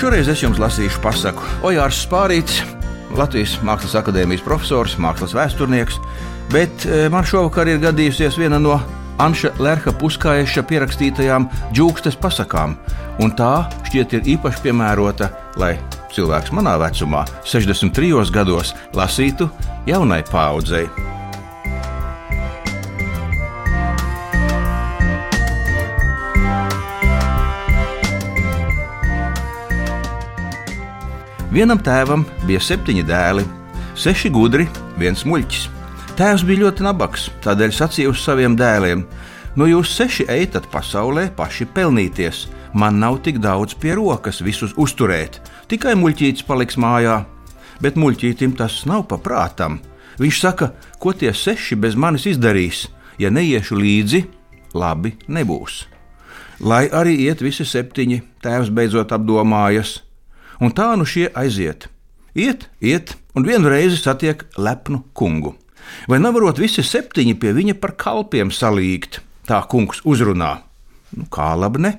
Šoreiz es jums lasīšu pasaku Ojārs Spārīts, Latvijas Mākslas akadēmijas profesors, mākslas vēsturnieks, bet eh, man šovakar ir gadījusies viena no Anša Lerha Puskāieša pierakstītajām džūkstes pasakām, un tā šķiet ir īpaši piemērota, lai cilvēks manā vecumā, 63 gados, lasītu jaunai paaudzei. Vienam tēvam bija septiņi dēli, seši gudri, viens muļķis. Tēvs bija ļoti nabaks, tādēļ sacīja uz saviem dēliem: Nu, jūs seši ejat pasaulē paši pelnīties. Man nav tik daudz pie rokas visus uzturēt, tikai muļķītis paliks mājā. Bet muļķītim tas nav paprātam. Viņš saka, ko tie seši bez manis izdarīs. Ja neiešu līdzi, labi nebūs. Lai arī iet visi septiņi, tēvs beidzot apdomājas un tā nu šie aiziet. Iet, iet, un vienu reizi satiek lepnu kungu. Vai nevarot visi septiņi pie viņa par kalpiem salīgt? Tā kungs uzrunā. Nu, kā labi ne?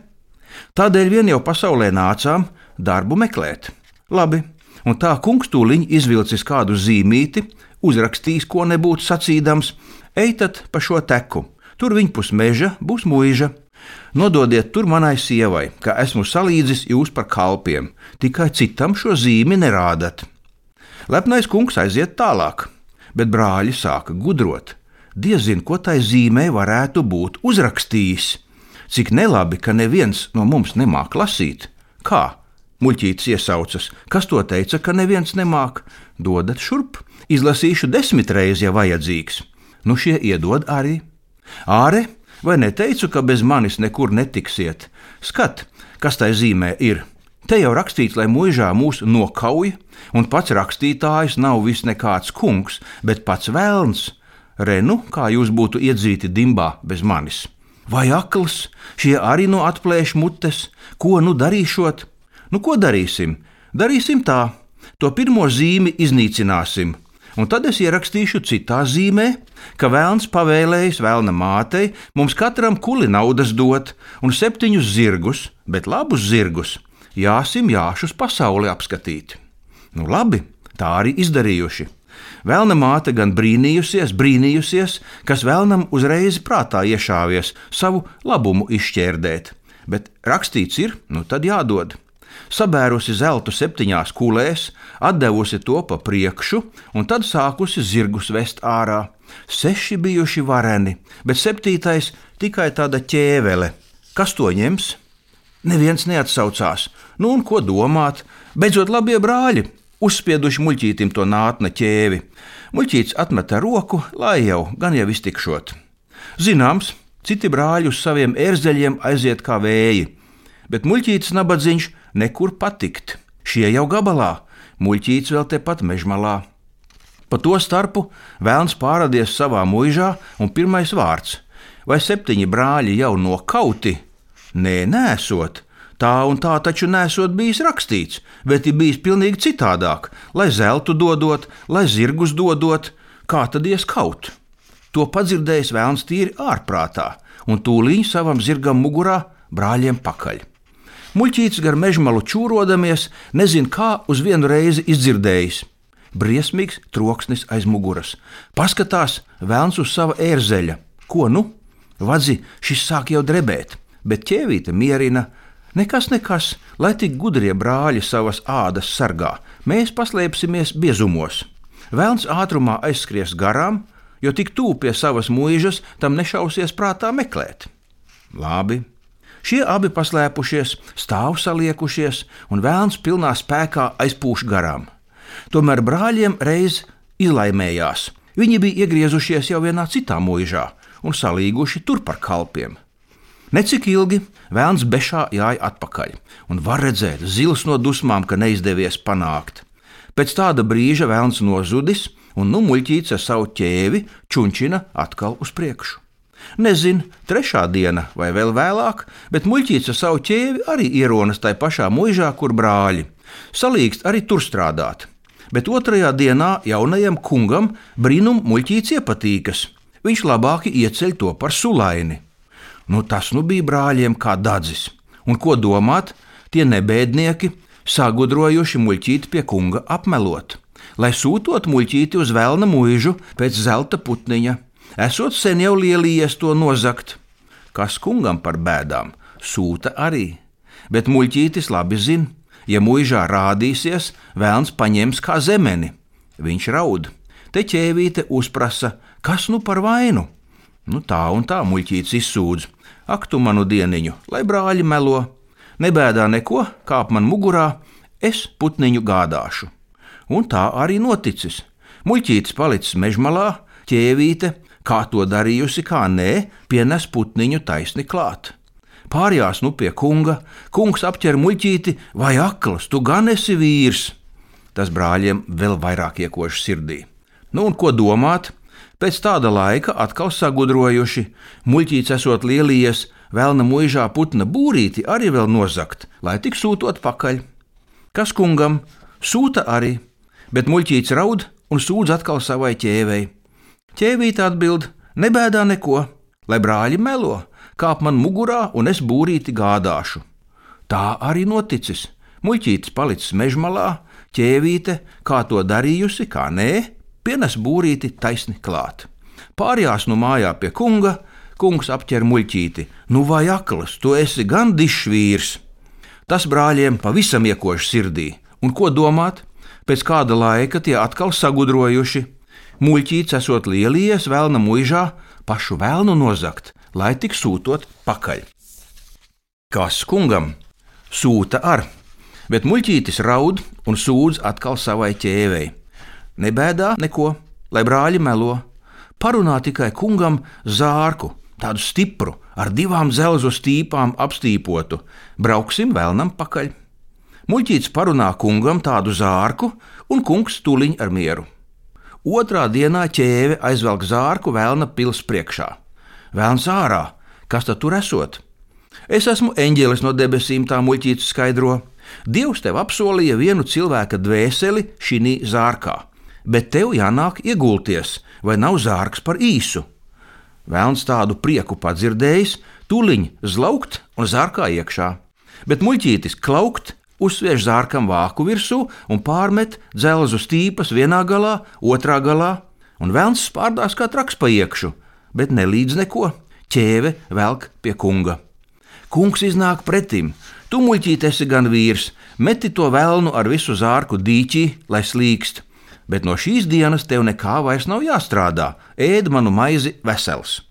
Tādēļ vien jau pasaulē nācām darbu meklēt. Labi, un tā kungs tūliņ izvilcis kādu zīmīti, uzrakstījis, ko nebūtu sacīdams, ejiet pa šo teku. Tur viņa pus meža būs mūža, Nododiet tur manai sievai, ka esmu salīdzis jūs par kalpiem, tikai citam šo zīmi nerādat. Lepnais kungs aiziet tālāk, bet brāļi sāka gudrot. Diezin, ko tai zīmē varētu būt uzrakstījis. Cik nelabi, ka neviens no mums nemāk lasīt. Kā? Muļķītis iesaucas, kas to teica, ka neviens nemāk. Dodat šurp, izlasīšu desmit reizes, ja vajadzīgs. Nu šie iedod arī. Āre Vai neteicu, ka bez manis nekur netiksiet? Skat, kas tai zīmē ir. Te jau rakstīts, lai mūžā mūs nokauj, un pats rakstītājs nav vis nekāds kungs, bet pats vēlns. Renu, kā jūs būtu iedzīti dimbā bez manis. Vai akls, šie arī no atplēš mutes, ko nu darīšot? Nu, ko darīsim? Darīsim tā, to pirmo zīmi iznīcināsim, Un tad es ierakstīšu citā zīmē, ka vēlns pavēlējis vēlna mātei mums katram kuli naudas dot un septiņus zirgus, bet labus zirgus jāsim jāšus pasauli apskatīt. Nu labi, tā arī izdarījuši. Vēlna māte gan brīnījusies, brīnījusies, kas vēlnam uzreiz prātā iešāvies savu labumu izšķērdēt, bet rakstīts ir, nu tad jādod sabērusi zeltu septiņās kulēs, atdevusi to pa priekšu, un tad sākusi zirgus vest ārā. Seši bijuši vareni, bet septītais tikai tāda ķēvele. Kas to ņems? Neviens neatsaucās. Nu, un ko domāt? Beidzot, labie brāļi, uzspieduši muļķītim to nātna ķēvi. Muļķītis atmeta roku, lai jau gan jau iztikšot. Zināms, citi brāļi uz saviem ērzeļiem aiziet kā vēji, bet muļķītis nabadzīgs nekur patikt. Šie jau gabalā, muļķīts vēl tepat mežmalā. Pa to starpu vēlns pārādies savā mūžā, un pirmais vārds - vai septiņi brāļi jau nokauti? Nē, nesot. Tā un tā taču nesot bijis rakstīts, bet ir bijis pilnīgi citādāk, lai zeltu dodot, lai zirgus dodot, kā tad ies kaut. To padzirdējis vēlns tīri ārprātā, un tūlīt savam zirgam mugurā brāļiem pakaļ. Muļķītis gar mežmalu čūrodamies, nezina, kā uz vienu reizi izdzirdējis. Briesmīgs troksnis aiz muguras. Paskatās vēlns uz sava ērzeļa. Ko nu? Vadzi, šis sāk jau drebēt, bet ķēvīte mierina. Nekas, nekas, lai tik gudrie brāļi savas ādas sargā, mēs paslēpsimies biezumos. Vēlns ātrumā aizskries garām, jo tik tūp pie savas mūžas, tam nešausies prātā meklēt. Labi, Šie abi paslēpušies, stāv saliekušies, un vēlns pilnā spēkā aizpūš garām. Tomēr brāļiem reiz izlaimējās. Viņi bija iegriezušies jau vienā citā mūžā un salīguši tur par kalpiem. Necik ilgi vēlns bešā jāja atpakaļ, un var redzēt zils no dusmām, ka neizdevies panākt. Pēc tāda brīža vēlns nozudis, un nu muļķīts ar savu ķēvi čunčina atkal uz priekšu. Nezinu, trešā diena vai vēl vēlāk, bet muļķīts ar savu ķēvi arī ieronas tajā pašā mūžā, kur brāļi. Salīgst arī tur strādāt. Bet otrajā dienā jaunajam kungam brīnum muļķīts iepatīkas. Viņš labāk ieceļ to par sulaini. Nu, tas nu bija brāļiem kā dadzis. Un ko domāt, tie nebēdnieki sagudrojuši muļķīti pie kunga apmelot, lai sūtot muļķīti uz vēlna mūžu pēc zelta putniņa. Esot sen jau lielījies to nozagt, kas kungam par bēdām sūta arī. Bet muļķītis labi zina, ja mūžā rādīsies, vēlns paņems kā zemeni. Viņš raud. Te ķēvīte uzprasa, kas nu par vainu? Nu tā un tā muļķītis izsūdz. Ak, tu manu dieniņu, lai brāļi melo! Nebēdā neko, kāp man mugurā, es putniņu gādāšu. Un tā arī noticis. Muļķītis palicis mežmalā, ķēvīte, kā to darījusi, kā nē, pienes putniņu taisni klāt. Pārjās nu pie kunga, kungs apķer muļķīti, vai akls, tu gan esi vīrs. Tas brāļiem vēl vairāk iekoši sirdī. Nu, un ko domāt? Pēc tāda laika atkal sagudrojuši, muļķīts esot lielījies, vēlna mūžā putna būrīti arī vēl nozagt, lai tik sūtot pakaļ. Kas kungam sūta arī, bet muļķīts raud un sūdz atkal savai ķēvei. Ķēvīte atbild: Nebēdā neko, lai brāļi melo, kāp man mugurā un es būrīti gādāšu. Tā arī noticis. Muļķītis palicis mežmalā, ķēvīte, kā to darījusi, kā nē, pienes būrīti taisni klāt. Pārjās no mājā pie kunga, kungs apķer muļķīti. Nu, vai akls, tu esi gan dišs vīrs? Tas brāļiem pavisam iekoši sirdī, un ko domāt? Pēc kāda laika tie atkal sagudrojuši. Muļķīts esot lielies vēlna mūžā, pašu vēlnu nozagt, lai tik sūtot pakaļ. Kas kungam sūta ar, bet muļķītis raud un sūdz atkal savai ķēvei. Nebēdā neko, lai brāļi melo, parunā tikai kungam zārku, tādu stipru, ar divām zelzu stīpām apstīpotu, brauksim vēlnam pakaļ. Muļķīts parunā kungam tādu zārku, un kungs tuliņ ar mieru. Otrā dienā ķēve aizvelk zārku vēlna pils priekšā. Vēlns ārā, kas tad tur esot? Es esmu eņģelis no debesīm, tā muļķīts skaidro. Dievs tev apsolīja vienu cilvēka dvēseli šī zārkā, bet tev jānāk iegulties, vai nav zārks par īsu. Vēlns tādu prieku padzirdējis, tuliņ zlaukt un zārkā iekšā, bet muļķītis klaukt, uzsviež zārkam vāku virsū un pārmet dzelzu stīpas vienā galā, otrā galā, un vēlns spārdās kā traks pa iekšu, bet ne līdz neko, ķēve velk pie kunga. Kungs iznāk pretim, tu muļķīt esi gan vīrs, meti to vēlnu ar visu zārku dīķī, lai slīkst bet no šīs dienas tev nekā vairs nav jāstrādā, ēd manu maizi vesels.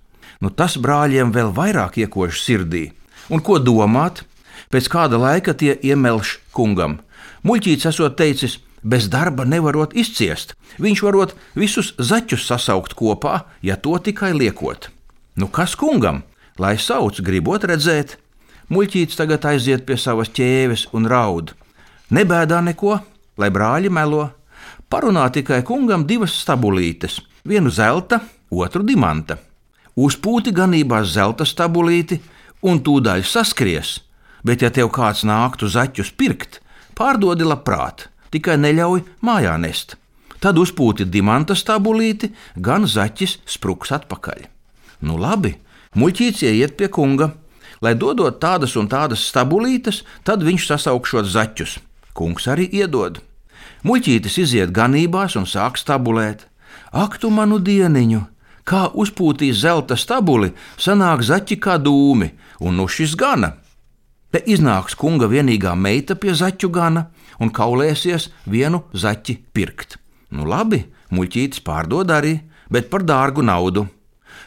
Nu, tas brāļiem vēl vairāk iekož sirdī. Un ko domāt? Pēc kāda laika tie iemelš kungam. Muļķīts esot teicis, bez darba nevarot izciest. Viņš varot visus zaķus sasaukt kopā, ja to tikai liekot. Nu, kas kungam? Lai sauc, gribot redzēt. Muļķīts tagad aiziet pie savas ķēves un raud. Nebēdā neko, lai brāļi melo, Parunā tikai kungam divas stabulītes, vienu zelta, otru dimanta. Uzpūti ganībās zelta stabulīti un tūdaļ saskries, bet ja tev kāds nāktu zaķus pirkt, pārdodi labprāt, tikai neļauj mājā nest. Tad uzpūti dimanta stabulīti, gan zaķis spruks atpakaļ. Nu labi, muļķīts ieiet pie kunga, lai dodot tādas un tādas stabulītes, tad viņš sasaukšot zaķus. Kungs arī iedod. Muļķītis iziet ganībās un sāk stabulēt. Ak, tu manu dieniņu! Kā uzpūtīs zelta stabuli, sanāk zaķi kā dūmi, un nu šis gana. Te iznāks kunga vienīgā meita pie zaķu gana un kaulēsies vienu zaķi pirkt. Nu labi, muļķītis pārdod arī, bet par dārgu naudu.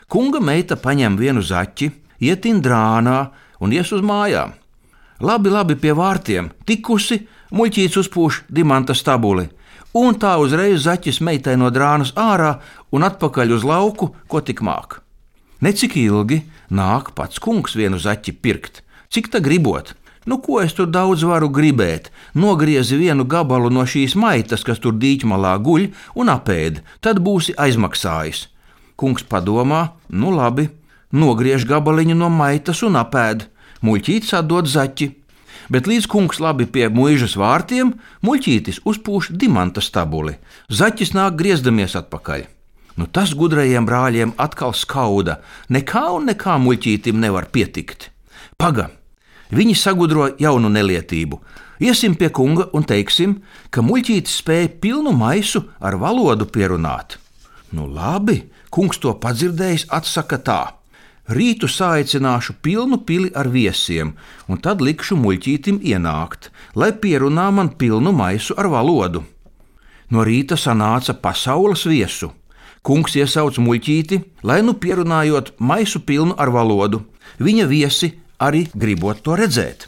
Kunga meita paņem vienu zaķi, ietin drānā un ies uz mājām. Labi, labi pie vārtiem, tikusi, muļķīts uzpūš dimanta stabuli, un tā uzreiz zaķis meitai no drānas ārā un atpakaļ uz lauku, ko tik māk. Necik ilgi nāk pats kungs vienu zaķi pirkt, cik tā gribot. Nu, ko es tur daudz varu gribēt? Nogriezi vienu gabalu no šīs maitas, kas tur dīķmalā guļ, un apēd, tad būsi aizmaksājis. Kungs padomā, nu labi, nogriež gabaliņu no maitas un apēd muļķītis atdod zaķi, bet līdz kungs labi pie mūžas vārtiem, muļķītis uzpūš dimanta stabuli. Zaķis nāk griezdamies atpakaļ. Nu, tas gudrajiem brāļiem atkal skauda. Nekā un nekā muļķītim nevar pietikt. Paga, viņi sagudro jaunu nelietību. Iesim pie kunga un teiksim, ka muļķītis spēja pilnu maisu ar valodu pierunāt. Nu, labi, kungs to padzirdējis, atsaka tā. Rītu saicināšu pilnu pili ar viesiem, un tad likšu muļķītim ienākt, lai pierunā man pilnu maisu ar valodu. No rīta sanāca pasaules viesu. Kungs iesauca muļķīti, lai nu pierunājot maisu pilnu ar valodu. Viņa viesi arī gribot to redzēt.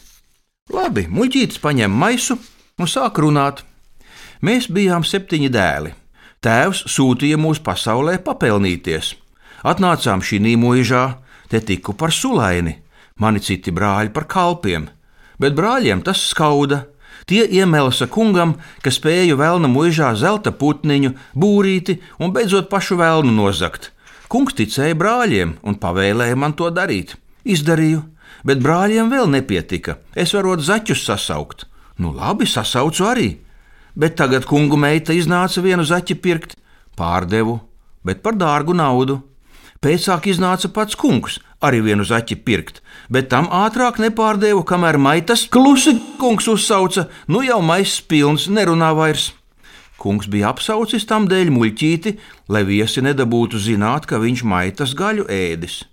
Labi, muļķītis paņem maisu un sāk runāt. Mēs bijām septiņi dēli. Tēvs sūtīja mūs pasaulē papelnīties. Atnācām šī mūžā, te tiku par sulaini, mani citi brāļi par kalpiem, bet brāļiem tas skauda. Tie iemelsa kungam, ka spēju vēlna mūžā zelta putniņu, būrīti un beidzot pašu vēlnu nozagt. Kungs ticēja brāļiem un pavēlēja man to darīt. Izdarīju, bet brāļiem vēl nepietika. Es varu zaķus sasaukt. Nu, labi, sasaucu arī. Bet tagad kungu meita iznāca vienu zaķi pirkt, pārdevu, bet par dārgu naudu. Pēcāk iznāca pats kungs, arī vienu zaķi pirkt, bet tam ātrāk nepārdevu, kamēr maitas klusi kungs uzsauca, nu jau maiss pilns, nerunā vairs. Kungs bija apsaucis tam dēļ muļķīti, lai viesi nedabūtu zināt, ka viņš maitas gaļu ēdis.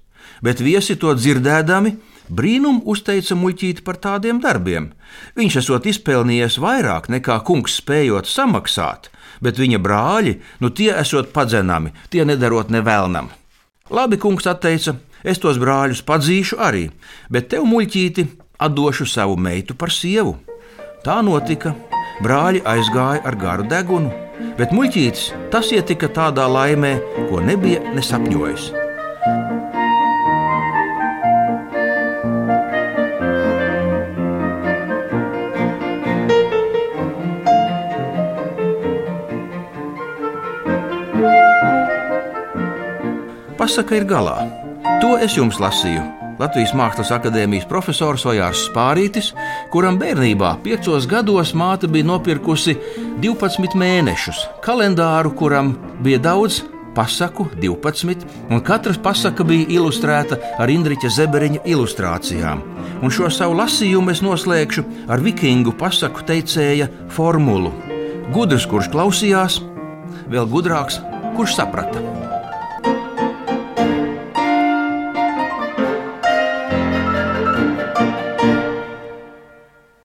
Bet viesi to dzirdēdami, brīnumu uzteica muļķīti par tādiem darbiem. Viņš esot izpelnījies vairāk nekā kungs spējot samaksāt, bet viņa brāļi, nu tie esot padzenami, tie nedarot nevēlnam. Labi, kungs atteica, es tos brāļus padzīšu arī, bet tev, muļķīti, atdošu savu meitu par sievu. Tā notika. Brāļi aizgāja ar garu degunu, bet muļķītis tas ietika tādā laimē, ko nebija nesapņojis. Pasaka ir galā. To es jums lasīju. Latvijas Mākslas akadēmijas profesors Ojārs Spārītis, kuram bērnībā, piecos gados, māte bija nopirkusi 12 mēnešus, kalendāru, kuram bija daudz pasaku, 12, un katra pasaka bija ilustrēta ar Indriča Zeberiņa ilustrācijām. Un šo savu lasījumu es noslēgšu ar vikingu pasaku teicēja formulu. Gudrs, kurš klausījās, vēl gudrāks, kurš saprata.